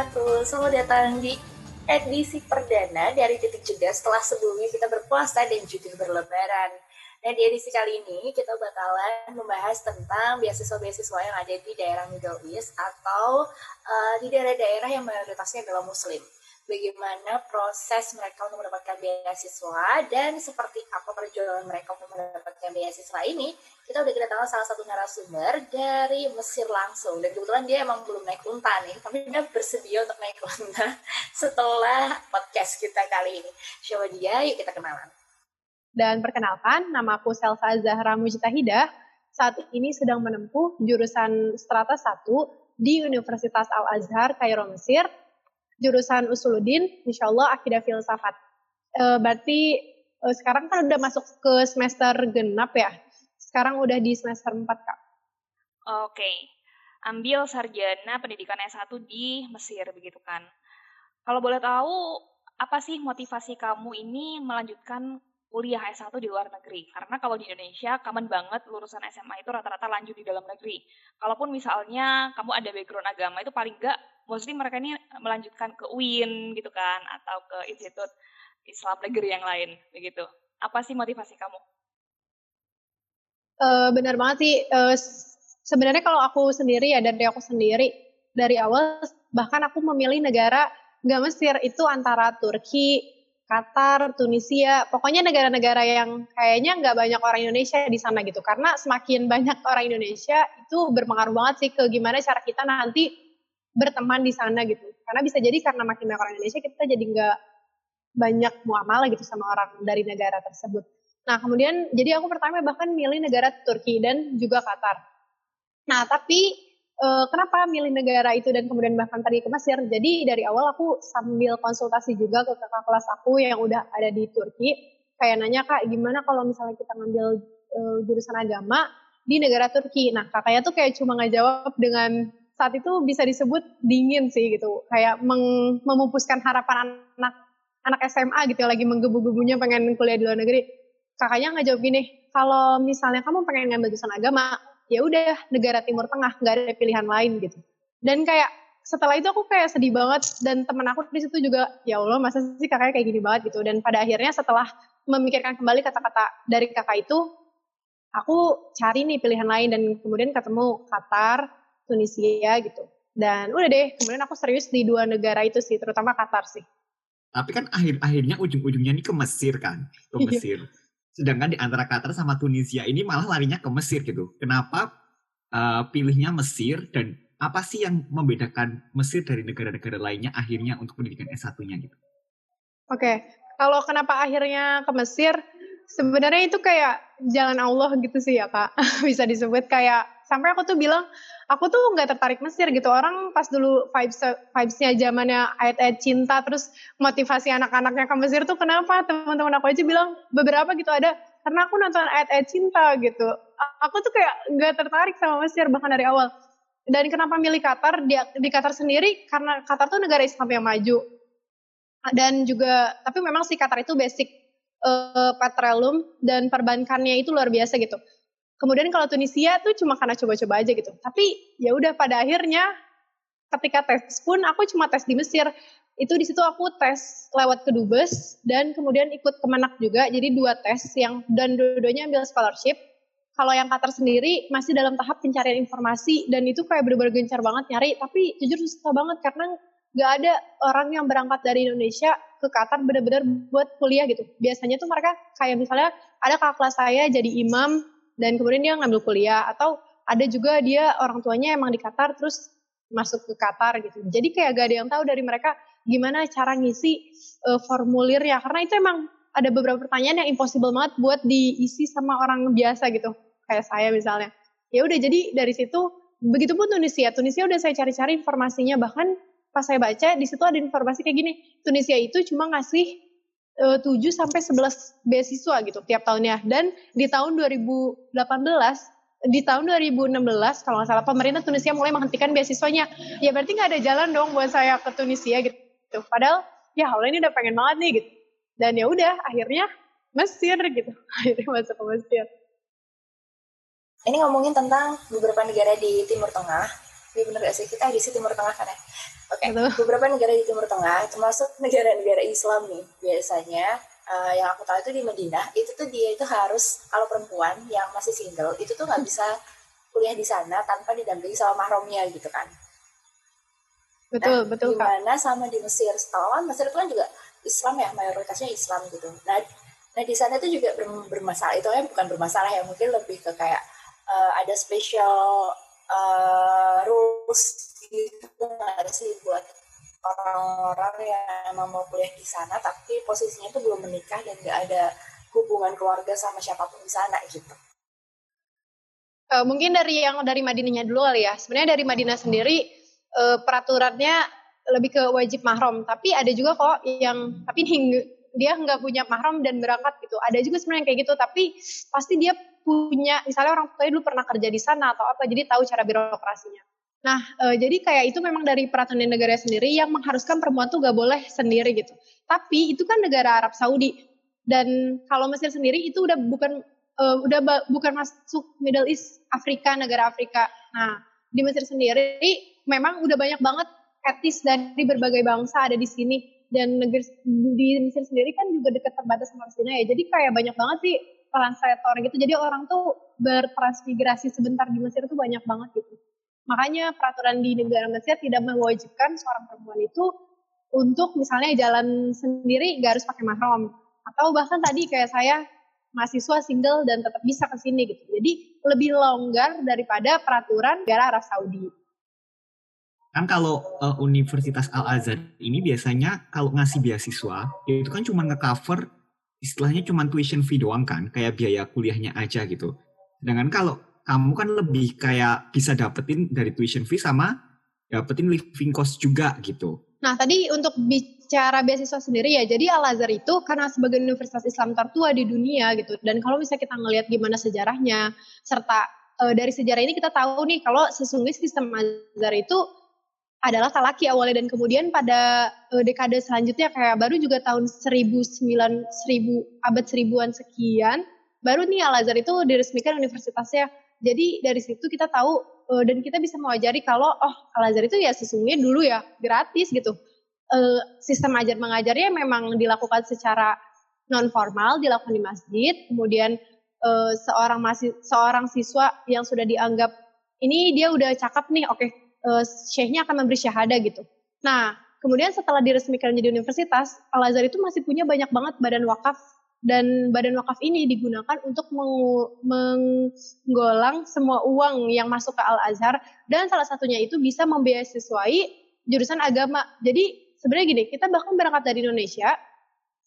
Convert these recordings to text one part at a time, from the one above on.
wabarakatuh. Selamat datang di edisi perdana dari Titik Jeda setelah sebelumnya kita berpuasa dan juga berlebaran. Dan di edisi kali ini kita bakalan membahas tentang beasiswa-beasiswa yang ada di daerah Middle East atau uh, di daerah-daerah yang mayoritasnya adalah Muslim bagaimana proses mereka untuk mendapatkan beasiswa dan seperti apa perjuangan mereka untuk mendapatkan beasiswa ini kita udah kedatangan salah satu narasumber dari Mesir langsung. Dan kebetulan dia emang belum naik unta nih tapi dia bersedia untuk naik unta setelah podcast kita kali ini. Siapa dia? Yuk kita kenalan. Dan perkenalkan nama aku Selsa Zahra Mujtahidah saat ini sedang menempuh jurusan Strata 1 di Universitas Al-Azhar Kairo Mesir jurusan Usuluddin, insya Allah akidah filsafat. E, berarti e, sekarang kan udah masuk ke semester genap ya. Sekarang udah di semester 4, Kak. Oke. Ambil sarjana pendidikan S1 di Mesir, begitu kan. Kalau boleh tahu, apa sih motivasi kamu ini melanjutkan kuliah S1 di luar negeri. Karena kalau di Indonesia, common banget lulusan SMA itu rata-rata lanjut di dalam negeri. Kalaupun misalnya kamu ada background agama, itu paling enggak, mostly mereka ini melanjutkan ke UIN gitu kan, atau ke Institut Islam Negeri yang lain, begitu. Apa sih motivasi kamu? Uh, benar banget sih. Uh, sebenarnya kalau aku sendiri ya, dari aku sendiri, dari awal bahkan aku memilih negara nggak Mesir itu antara Turki, Qatar, Tunisia, pokoknya negara-negara yang kayaknya nggak banyak orang Indonesia di sana gitu. Karena semakin banyak orang Indonesia itu berpengaruh banget sih ke gimana cara kita nanti berteman di sana gitu. Karena bisa jadi karena makin banyak orang Indonesia kita jadi nggak banyak muamalah gitu sama orang dari negara tersebut. Nah kemudian jadi aku pertama bahkan milih negara Turki dan juga Qatar. Nah tapi uh, kenapa milih negara itu dan kemudian bahkan pergi ke Mesir. Jadi dari awal aku sambil konsultasi juga ke kakak kelas aku yang udah ada di Turki, kayak nanya kak gimana kalau misalnya kita ngambil uh, jurusan agama di negara Turki. Nah kakaknya tuh kayak cuma ngejawab dengan saat itu bisa disebut dingin sih gitu, kayak meng, memupuskan harapan anak anak SMA gitu ya, lagi menggebu-gebunya pengen kuliah di luar negeri. Kakaknya nggak jawab gini, kalau misalnya kamu pengen ngambil jurusan agama, ya udah negara Timur Tengah nggak ada pilihan lain gitu. Dan kayak setelah itu aku kayak sedih banget dan temen aku di situ juga ya Allah masa sih kakaknya kayak gini banget gitu. Dan pada akhirnya setelah memikirkan kembali kata-kata dari kakak itu aku cari nih pilihan lain dan kemudian ketemu Qatar Tunisia gitu. Dan udah deh kemudian aku serius di dua negara itu sih terutama Qatar sih. Tapi kan akhir-akhirnya ujung-ujungnya ini ke Mesir kan? Ke iya. Mesir Sedangkan di antara Qatar sama Tunisia ini malah larinya ke Mesir gitu. Kenapa uh, pilihnya Mesir dan apa sih yang membedakan Mesir dari negara-negara lainnya akhirnya untuk pendidikan S1-nya gitu? Oke, okay. kalau kenapa akhirnya ke Mesir, sebenarnya itu kayak jalan Allah gitu sih ya kak, bisa disebut kayak sampai aku tuh bilang aku tuh nggak tertarik Mesir gitu. Orang pas dulu vibes vibesnya zamannya ayat-ayat cinta terus motivasi anak-anaknya ke Mesir tuh kenapa? Teman-teman aku aja bilang beberapa gitu ada karena aku nonton ayat-ayat cinta gitu. Aku tuh kayak nggak tertarik sama Mesir bahkan dari awal. Dan kenapa milih Qatar? Di, di Qatar sendiri karena Qatar tuh negara Islam yang maju. Dan juga tapi memang si Qatar itu basic uh, petroleum dan perbankannya itu luar biasa gitu Kemudian kalau Tunisia tuh cuma karena coba-coba aja gitu. Tapi ya udah pada akhirnya ketika tes pun aku cuma tes di Mesir. Itu di situ aku tes lewat ke Dubes dan kemudian ikut Kemenak juga. Jadi dua tes yang dan dua-duanya ambil scholarship. Kalau yang Qatar sendiri masih dalam tahap pencarian informasi dan itu kayak bener-bener gencar banget nyari. Tapi jujur susah banget karena nggak ada orang yang berangkat dari Indonesia ke Qatar bener-bener buat kuliah gitu. Biasanya tuh mereka kayak misalnya ada kakak kelas saya jadi imam dan kemudian dia ngambil kuliah atau ada juga dia orang tuanya emang di Qatar terus masuk ke Qatar gitu. Jadi kayak gak ada yang tahu dari mereka gimana cara ngisi uh, formulir ya karena itu emang ada beberapa pertanyaan yang impossible banget buat diisi sama orang biasa gitu kayak saya misalnya. Ya udah jadi dari situ begitu pun Tunisia. Tunisia udah saya cari-cari informasinya bahkan pas saya baca di situ ada informasi kayak gini. Tunisia itu cuma ngasih 7 eh, sampai 11 beasiswa gitu tiap tahunnya. Dan di tahun 2018 di tahun 2016 kalau nggak salah pemerintah Tunisia mulai menghentikan beasiswanya. Ya berarti nggak ada jalan dong buat saya ke Tunisia gitu. Padahal ya Allah ini udah pengen banget nih gitu. Dan ya udah akhirnya Mesir gitu. Akhirnya masuk ke Mesir. Ini ngomongin tentang beberapa negara di Timur Tengah. Iya bener gak sih? Kita di Timur Tengah kan ya? Oke, okay. beberapa negara di Timur Tengah, termasuk negara-negara Islam nih, biasanya uh, yang aku tahu itu di Madinah, itu tuh dia itu harus, kalau perempuan yang masih single, itu tuh nggak bisa kuliah di sana tanpa didampingi sama mahramnya gitu kan. Betul, nah, betul Gimana sama di Mesir? Setahu kan Mesir itu kan juga Islam ya, mayoritasnya Islam gitu. Nah, nah di sana itu juga bermasalah. Itu kan bukan bermasalah ya, mungkin lebih ke kayak uh, ada special uh, rules gitu nggak sih buat orang-orang yang emang mau kuliah di sana tapi posisinya itu belum menikah dan nggak ada hubungan keluarga sama siapa pun di sana gitu. Uh, mungkin dari yang dari Madinahnya dulu kali ya. Sebenarnya dari Madinah sendiri uh, peraturannya lebih ke wajib mahram, tapi ada juga kok yang tapi dia nggak punya mahram dan berangkat gitu. Ada juga sebenarnya kayak gitu, tapi pasti dia punya misalnya orang tuanya dulu pernah kerja di sana atau apa jadi tahu cara birokrasinya. Nah, e, jadi kayak itu memang dari peraturan negara sendiri yang mengharuskan perempuan tuh gak boleh sendiri gitu. Tapi itu kan negara Arab Saudi dan kalau Mesir sendiri itu udah bukan e, udah bukan masuk Middle East Afrika negara Afrika. Nah, di Mesir sendiri memang udah banyak banget etis dari berbagai bangsa ada di sini dan negeri di Mesir sendiri kan juga dekat terbatas sama Palestina ya. Jadi kayak banyak banget sih translator gitu. Jadi orang tuh bertransmigrasi sebentar di Mesir tuh banyak banget gitu. Makanya peraturan di negara Mesir tidak mewajibkan seorang perempuan itu untuk misalnya jalan sendiri gak harus pakai mahram. Atau bahkan tadi kayak saya mahasiswa single dan tetap bisa ke sini gitu. Jadi lebih longgar daripada peraturan negara Arab Saudi. Kan kalau uh, Universitas Al Azhar ini biasanya kalau ngasih beasiswa itu kan cuma ngecover istilahnya cuma tuition fee doang kan, kayak biaya kuliahnya aja gitu. Sedangkan kalau kamu kan lebih kayak bisa dapetin dari tuition fee sama dapetin living cost juga gitu. Nah tadi untuk bicara beasiswa sendiri ya, jadi Al Azhar itu karena sebagai universitas Islam tertua di dunia gitu, dan kalau misalnya kita ngelihat gimana sejarahnya, serta e, dari sejarah ini kita tahu nih kalau sesungguhnya sistem Al Azhar itu adalah talaki awalnya dan kemudian pada uh, dekade selanjutnya kayak baru juga tahun 1009 1000 abad seribuan sekian baru nih Al Azhar itu diresmikan universitasnya. Jadi dari situ kita tahu uh, dan kita bisa mewajari kalau oh Al Azhar itu ya sesungguhnya dulu ya gratis gitu. Uh, sistem ajar mengajarnya memang dilakukan secara non formal, dilakukan di masjid, kemudian uh, seorang masih seorang siswa yang sudah dianggap ini dia udah cakep nih, oke okay, uh, syekhnya akan memberi syahada gitu. Nah, kemudian setelah diresmikan menjadi universitas, Al Azhar itu masih punya banyak banget badan wakaf dan badan wakaf ini digunakan untuk menggolang semua uang yang masuk ke Al Azhar dan salah satunya itu bisa membiayai jurusan agama. Jadi sebenarnya gini, kita bahkan berangkat dari Indonesia,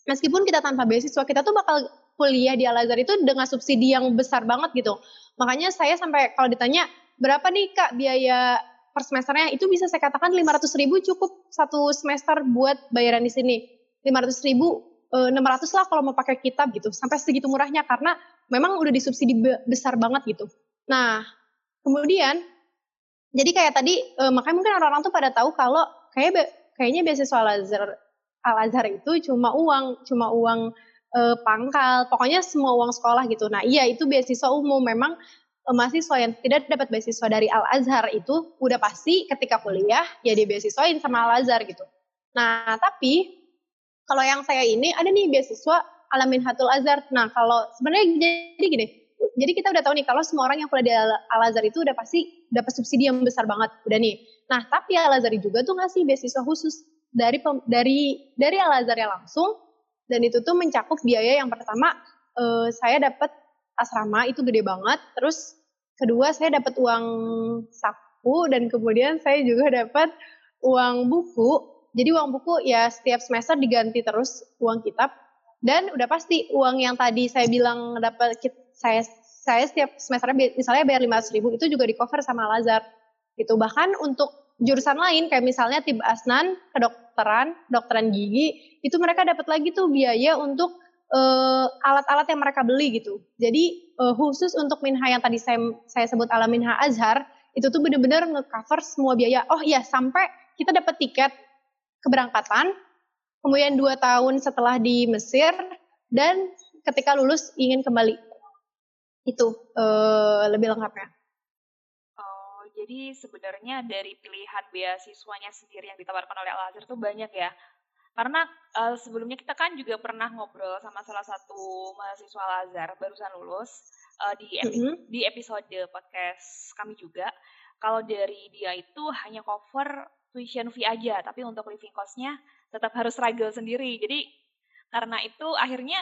meskipun kita tanpa beasiswa, kita tuh bakal kuliah di Al Azhar itu dengan subsidi yang besar banget gitu. Makanya saya sampai kalau ditanya berapa nih kak biaya per semesternya itu bisa saya katakan 500 ribu cukup satu semester buat bayaran di sini. 500 ribu 600 eh, lah kalau mau pakai kitab gitu sampai segitu murahnya karena memang udah disubsidi besar banget gitu. Nah kemudian jadi kayak tadi eh, makanya mungkin orang-orang tuh pada tahu kalau kayak kayaknya beasiswa Al Azhar Al Azhar itu cuma uang cuma uang eh, pangkal pokoknya semua uang sekolah gitu. Nah iya itu beasiswa umum. Memang mahasiswa yang tidak dapat beasiswa dari Al Azhar itu udah pasti ketika kuliah ya dia beasiswain sama Al Azhar gitu. Nah tapi kalau yang saya ini ada nih beasiswa Alamin Hatul Azhar. Nah kalau sebenarnya jadi gini, jadi kita udah tahu nih kalau semua orang yang kuliah di Al Azhar itu udah pasti dapat subsidi yang besar banget udah nih. Nah tapi Al Azhar juga tuh ngasih beasiswa khusus dari dari dari Al Azhar langsung dan itu tuh mencakup biaya yang pertama uh, saya dapat asrama itu gede banget. Terus kedua saya dapat uang saku dan kemudian saya juga dapat uang buku. Jadi uang buku ya setiap semester diganti terus uang kitab dan udah pasti uang yang tadi saya bilang dapat saya saya setiap semester misalnya bayar lima ribu itu juga di cover sama Lazar gitu bahkan untuk jurusan lain kayak misalnya tib asnan kedokteran dokteran gigi itu mereka dapat lagi tuh biaya untuk uh, alat-alat yang mereka beli gitu. Jadi uh, khusus untuk Minha yang tadi saya saya sebut ala Minha Azhar itu tuh benar-benar ngecover semua biaya. Oh iya sampai kita dapat tiket keberangkatan, kemudian dua tahun setelah di Mesir dan ketika lulus ingin kembali. Itu uh, lebih lengkapnya. Oh jadi sebenarnya dari pilihan beasiswanya sendiri yang ditawarkan oleh Al Azhar itu banyak ya. Karena uh, sebelumnya kita kan juga pernah ngobrol sama salah satu mahasiswa Al Azhar barusan lulus uh, di epi mm -hmm. di episode podcast kami juga. Kalau dari dia itu hanya cover tuition fee aja, tapi untuk living cost-nya tetap harus struggle sendiri. Jadi karena itu akhirnya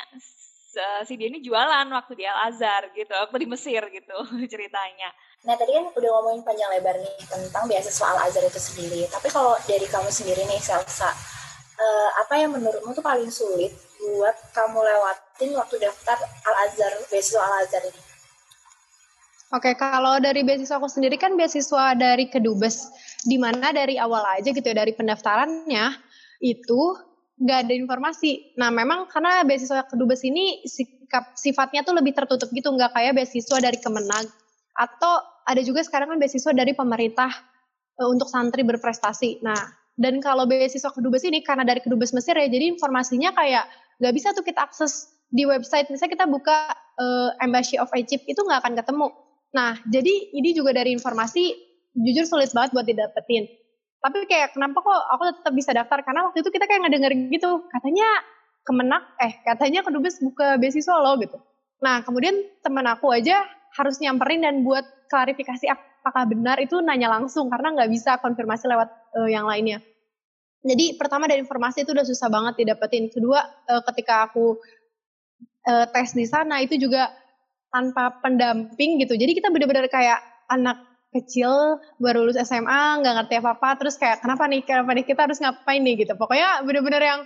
si dia ini jualan waktu di Al Azhar gitu, aku di Mesir gitu ceritanya. Nah tadi kan udah ngomongin panjang lebar nih tentang beasiswa Al Azhar itu sendiri. Tapi kalau dari kamu sendiri nih Selsa, uh, apa yang menurutmu tuh paling sulit buat kamu lewatin waktu daftar Al Azhar beasiswa Al Azhar ini? Oke, kalau dari beasiswa aku sendiri kan beasiswa dari Kedubes, di mana dari awal aja gitu ya, dari pendaftarannya itu nggak ada informasi. Nah, memang karena beasiswa Kedubes ini sikap sifatnya tuh lebih tertutup gitu, nggak kayak beasiswa dari Kemenag atau ada juga sekarang kan beasiswa dari pemerintah e, untuk santri berprestasi. Nah, dan kalau beasiswa Kedubes ini karena dari Kedubes Mesir ya, jadi informasinya kayak nggak bisa tuh kita akses di website. Misalnya kita buka uh, Embassy of Egypt itu nggak akan ketemu Nah, jadi ini juga dari informasi jujur sulit banget buat didapetin. Tapi kayak kenapa kok aku tetap bisa daftar? Karena waktu itu kita kayak ngedenger gitu, katanya kemenak, eh katanya kedubes buka beasiswa loh gitu. Nah, kemudian teman aku aja harus nyamperin dan buat klarifikasi apakah benar itu nanya langsung karena nggak bisa konfirmasi lewat uh, yang lainnya. Jadi pertama dari informasi itu udah susah banget didapetin. Kedua, uh, ketika aku uh, tes di sana itu juga tanpa pendamping gitu. Jadi kita benar-benar kayak anak kecil baru lulus SMA nggak ngerti apa apa terus kayak kenapa nih? Kenapa nih? Kita harus ngapain nih? Gitu. Pokoknya bener-bener yang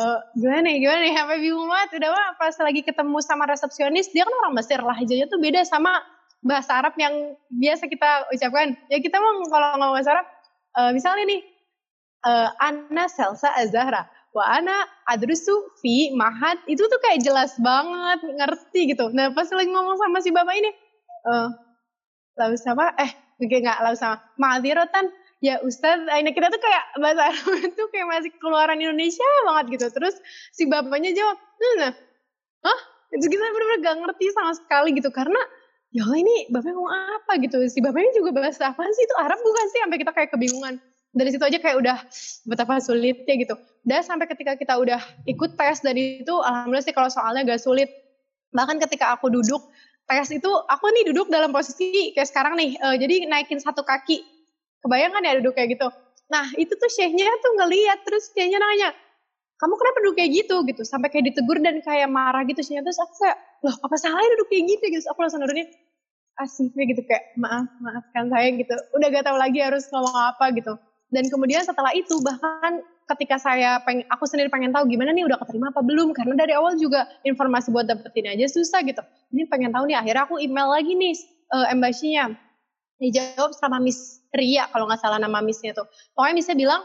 uh, gimana nih? Gimana nih? Sampai bingung banget. Udah mah pas lagi ketemu sama resepsionis dia kan orang Mesir lah lahjanya tuh beda sama bahasa Arab yang biasa kita ucapkan. Ya kita mau kalau ngomong bahasa Arab uh, misalnya nih uh, Anna Selsa Azahra wa ana adrusu fi mahat itu tuh kayak jelas banget ngerti gitu nah pas lagi ngomong sama si bapak ini eh uh, lalu sama eh nggak lalu sama ma'adirotan ya Ustadz, ini kita tuh kayak bahasa Arab itu kayak masih keluaran Indonesia banget gitu. Terus si bapaknya jawab, nah, hah? Itu kita benar-benar gak ngerti sama sekali gitu. Karena, ya ini bapaknya ngomong apa gitu. Si bapaknya juga bahasa apa sih? Itu Arab bukan sih? Sampai kita kayak kebingungan dari situ aja kayak udah betapa sulitnya gitu. Dan sampai ketika kita udah ikut tes dan itu alhamdulillah sih kalau soalnya gak sulit. Bahkan ketika aku duduk tes itu aku nih duduk dalam posisi kayak sekarang nih. Uh, jadi naikin satu kaki. Kebayang ya duduk kayak gitu. Nah itu tuh syekhnya tuh ngeliat terus syekhnya nanya, kamu kenapa duduk kayak gitu gitu sampai kayak ditegur dan kayak marah gitu syekhnya terus aku kayak loh apa salahnya duduk kayak gitu gitu aku langsung nurunin asifnya gitu kayak maaf maafkan saya gitu udah gak tahu lagi harus ngomong apa gitu dan kemudian setelah itu bahkan ketika saya pengen, aku sendiri pengen tahu gimana nih udah keterima apa belum karena dari awal juga informasi buat dapetin aja susah gitu. Ini pengen tahu nih akhirnya aku email lagi nih uh, embassy-nya. Dijawab sama Miss Ria kalau nggak salah nama Missnya tuh. Pokoknya Missnya bilang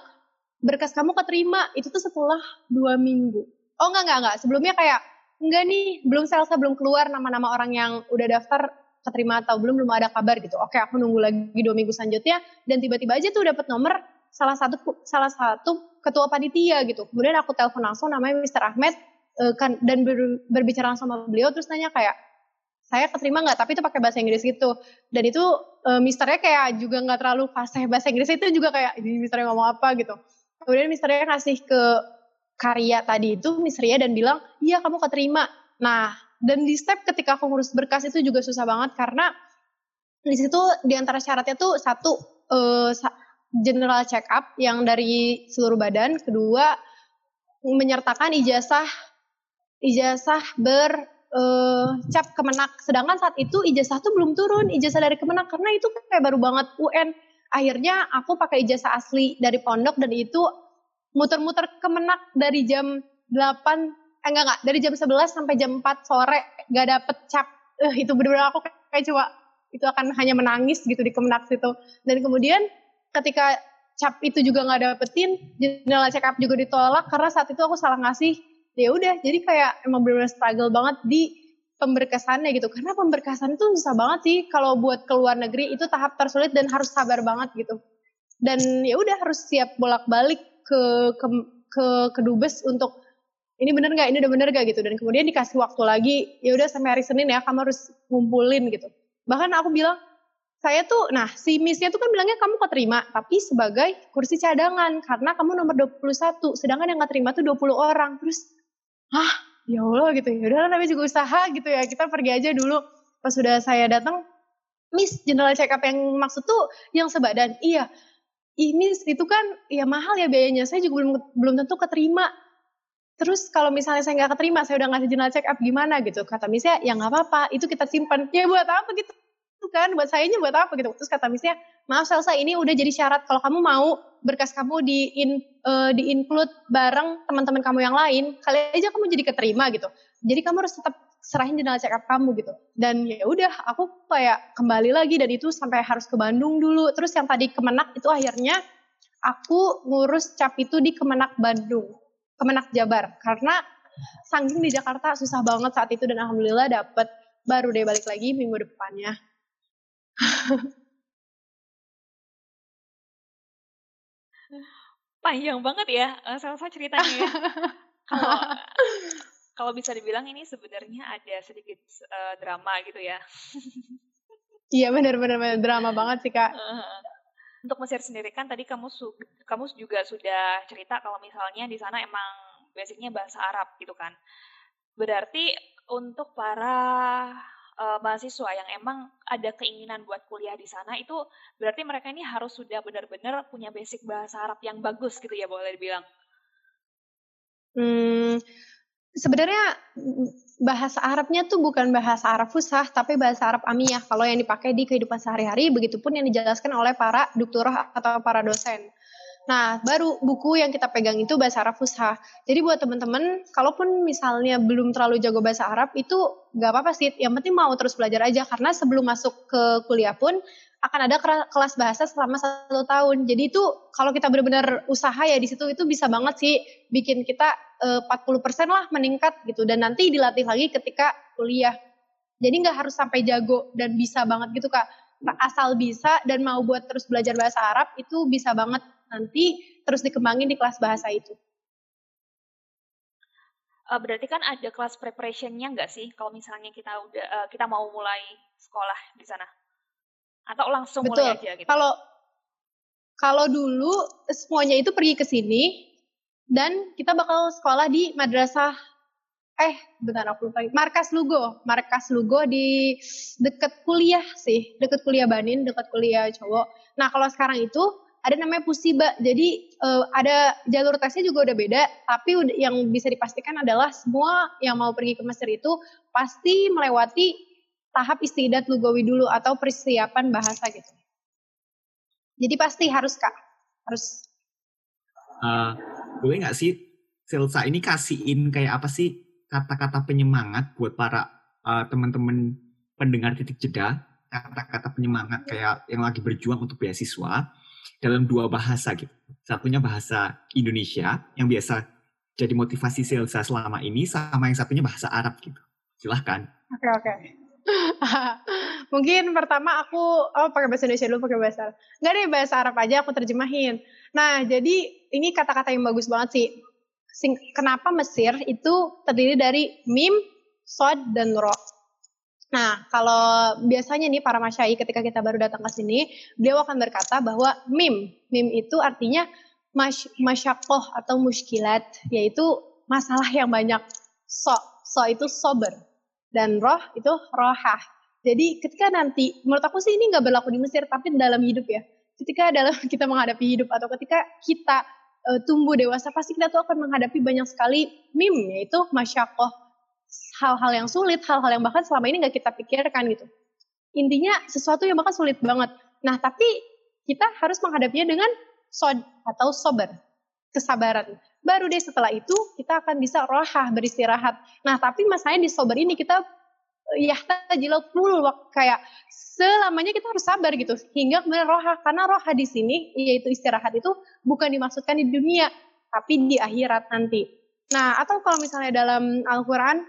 berkas kamu keterima itu tuh setelah dua minggu. Oh enggak enggak enggak sebelumnya kayak enggak nih belum selesai belum keluar nama-nama orang yang udah daftar keterima atau belum belum ada kabar gitu. Oke aku nunggu lagi dua minggu selanjutnya dan tiba-tiba aja tuh dapat nomor salah satu salah satu ketua panitia gitu. Kemudian aku telepon langsung namanya Mr. Ahmed uh, kan dan ber, berbicara langsung sama beliau terus nanya kayak saya keterima nggak tapi itu pakai bahasa Inggris gitu dan itu uh, misternya kayak juga nggak terlalu fasih bahasa Inggris itu juga kayak ini misternya ngomong apa gitu kemudian misternya ngasih ke karya tadi itu misternya dan bilang iya kamu keterima nah dan di step ketika aku ngurus berkas itu juga susah banget karena di situ di antara syaratnya tuh satu uh, general check up yang dari seluruh badan, kedua menyertakan ijazah ijazah ber uh, cap kemenak. Sedangkan saat itu ijazah tuh belum turun, ijazah dari kemenak karena itu kayak baru banget UN. Akhirnya aku pakai ijazah asli dari pondok dan itu muter-muter kemenak dari jam 8 eh enggak enggak dari jam 11 sampai jam 4 sore gak dapet cap. Uh, itu benar-benar aku kayak coba itu akan hanya menangis gitu di kemenak situ. Dan kemudian ketika cap itu juga nggak dapetin general check up juga ditolak karena saat itu aku salah ngasih ya udah. Jadi kayak emang benar-benar struggle banget di pemberkasannya gitu. Karena pemberkasan itu susah banget sih kalau buat ke luar negeri itu tahap tersulit dan harus sabar banget gitu. Dan ya udah harus siap bolak-balik ke ke ke kedubes untuk ini bener nggak? Ini udah bener gak gitu. Dan kemudian dikasih waktu lagi ya udah sampai hari Senin ya kamu harus ngumpulin gitu. Bahkan aku bilang saya tuh, nah si missnya tuh kan bilangnya kamu keterima, tapi sebagai kursi cadangan karena kamu nomor 21, sedangkan yang keterima tuh 20 orang. Terus, ah ya Allah gitu ya, udah namanya juga usaha gitu ya, kita pergi aja dulu. Pas sudah saya datang, Miss general check up yang maksud tuh yang sebadan, iya. Ini itu kan ya mahal ya biayanya, saya juga belum belum tentu keterima. Terus kalau misalnya saya nggak keterima, saya udah ngasih general check up gimana gitu. Kata Miss ya nggak apa-apa, itu kita simpan. Ya buat apa gitu kan buat saya ini buat apa gitu. Terus kata misnya maaf Selsa ini udah jadi syarat. Kalau kamu mau berkas kamu di in, uh, di include bareng teman-teman kamu yang lain kali aja kamu jadi keterima gitu. Jadi kamu harus tetap serahin jurnal check up kamu gitu. Dan ya udah aku kayak kembali lagi dan itu sampai harus ke Bandung dulu. Terus yang tadi Kemenak itu akhirnya aku ngurus cap itu di Kemenak Bandung Kemenak Jabar. Karena saking di Jakarta susah banget saat itu dan alhamdulillah dapet. Baru deh balik lagi minggu depannya Panjang banget ya, uh, Salsa ceritanya ya. Kalau kalau bisa dibilang ini sebenarnya ada sedikit, uh, drama gitu ya. Iya benar benar benar, drama banget sih, Kak. Untuk Mesir sendiri kan tadi kamu su kamu juga sudah cerita kalau misalnya di sana emang basicnya bahasa Arab gitu kan. Berarti untuk para uh, mahasiswa yang emang ada keinginan buat kuliah di sana itu berarti mereka ini harus sudah benar-benar punya basic bahasa Arab yang bagus gitu ya boleh dibilang. Hmm, sebenarnya bahasa Arabnya tuh bukan bahasa Arab fusah tapi bahasa Arab amiyah kalau yang dipakai di kehidupan sehari-hari begitupun yang dijelaskan oleh para doktorah atau para dosen. Nah, baru buku yang kita pegang itu bahasa Arab Fusha. Jadi buat teman-teman, kalaupun misalnya belum terlalu jago bahasa Arab, itu nggak apa-apa sih. Yang penting mau terus belajar aja. Karena sebelum masuk ke kuliah pun, akan ada kelas bahasa selama satu tahun. Jadi itu kalau kita benar-benar usaha ya di situ itu bisa banget sih bikin kita eh, 40% lah meningkat gitu. Dan nanti dilatih lagi ketika kuliah. Jadi nggak harus sampai jago dan bisa banget gitu kak. Asal bisa dan mau buat terus belajar bahasa Arab itu bisa banget nanti terus dikembangin di kelas bahasa itu. Uh, berarti kan ada kelas preparationnya nggak sih kalau misalnya kita udah uh, kita mau mulai sekolah di sana atau langsung Betul. mulai aja gitu? Kalau kalau dulu semuanya itu pergi ke sini dan kita bakal sekolah di madrasah eh bentar aku lupa. Markas Lugo. Markas Lugo di deket kuliah sih. Deket kuliah Banin deket kuliah cowok. Nah kalau sekarang itu ada namanya pusiba. Jadi uh, ada jalur tesnya juga udah beda, tapi yang bisa dipastikan adalah semua yang mau pergi ke Mesir itu pasti melewati tahap istidat lugawi dulu atau persiapan bahasa gitu. Jadi pasti harus kak, harus. Uh, boleh nggak sih Selsa ini kasihin kayak apa sih kata-kata penyemangat buat para uh, teman-teman pendengar titik jeda, kata-kata penyemangat kayak yang lagi berjuang untuk beasiswa dalam dua bahasa gitu. Satunya bahasa Indonesia yang biasa jadi motivasi Selsa selama ini sama yang satunya bahasa Arab gitu. Silahkan. Oke okay, oke. Okay. Mungkin pertama aku oh pakai bahasa Indonesia dulu pakai bahasa Arab. Enggak deh bahasa Arab aja aku terjemahin. Nah, jadi ini kata-kata yang bagus banget sih. Kenapa Mesir itu terdiri dari mim, sod, dan ro. Nah, kalau biasanya nih para masyai ketika kita baru datang ke sini, beliau akan berkata bahwa mim, mim itu artinya mas, masyakoh atau muskilat, yaitu masalah yang banyak. So, so itu sober. Dan roh itu rohah. Jadi ketika nanti, menurut aku sih ini nggak berlaku di Mesir, tapi dalam hidup ya. Ketika dalam kita menghadapi hidup atau ketika kita uh, tumbuh dewasa, pasti kita tuh akan menghadapi banyak sekali mim, yaitu masyakoh hal-hal yang sulit, hal-hal yang bahkan selama ini nggak kita pikirkan gitu. Intinya sesuatu yang bahkan sulit banget. Nah, tapi kita harus menghadapinya dengan sod atau sober, kesabaran. Baru deh setelah itu kita akan bisa rohah beristirahat. Nah, tapi masalahnya di sober ini kita ya jilat full kayak selamanya kita harus sabar gitu hingga kemudian roha karena roha di sini yaitu istirahat itu bukan dimaksudkan di dunia tapi di akhirat nanti. Nah, atau kalau misalnya dalam Al-Qur'an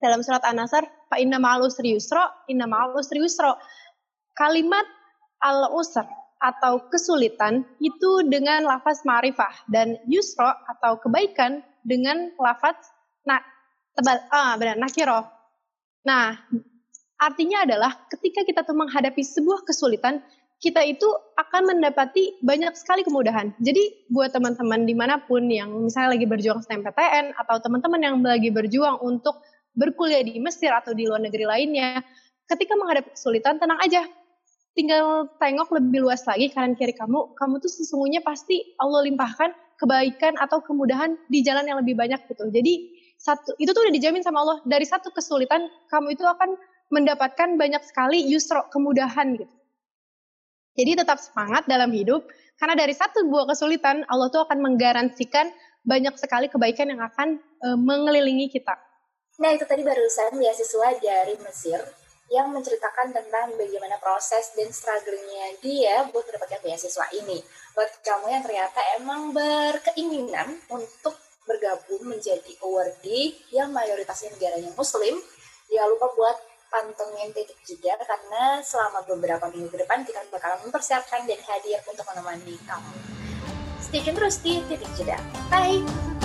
dalam surat An-Nasr, fa inna ma'al usri inna ma'al usri. Kalimat al-usr atau kesulitan itu dengan lafaz ma'rifah dan yusra atau kebaikan dengan lafaz na tebal ah benar nakiro. Nah, Artinya adalah ketika kita tuh menghadapi sebuah kesulitan, kita itu akan mendapati banyak sekali kemudahan. Jadi buat teman-teman di mana pun yang misalnya lagi berjuang SNMPTN atau teman-teman yang lagi berjuang untuk berkuliah di Mesir atau di luar negeri lainnya, ketika menghadapi kesulitan tenang aja. Tinggal tengok lebih luas lagi kanan kiri kamu, kamu tuh sesungguhnya pasti Allah limpahkan kebaikan atau kemudahan di jalan yang lebih banyak gitu. Jadi satu itu tuh udah dijamin sama Allah dari satu kesulitan kamu itu akan mendapatkan banyak sekali yusro kemudahan gitu. Jadi tetap semangat dalam hidup karena dari satu buah kesulitan Allah tuh akan menggaransikan banyak sekali kebaikan yang akan e, mengelilingi kita. Nah itu tadi barusan beasiswa dari Mesir yang menceritakan tentang bagaimana proses dan struggle-nya dia buat mendapatkan beasiswa ini. Buat kamu yang ternyata emang berkeinginan untuk bergabung menjadi awardee yang mayoritasnya negaranya muslim, jangan lupa buat pantengin titik jeda karena selama beberapa minggu ke depan kita bakalan mempersiapkan dan hadir untuk menemani kamu. Stay tune terus di titik jeda. Bye!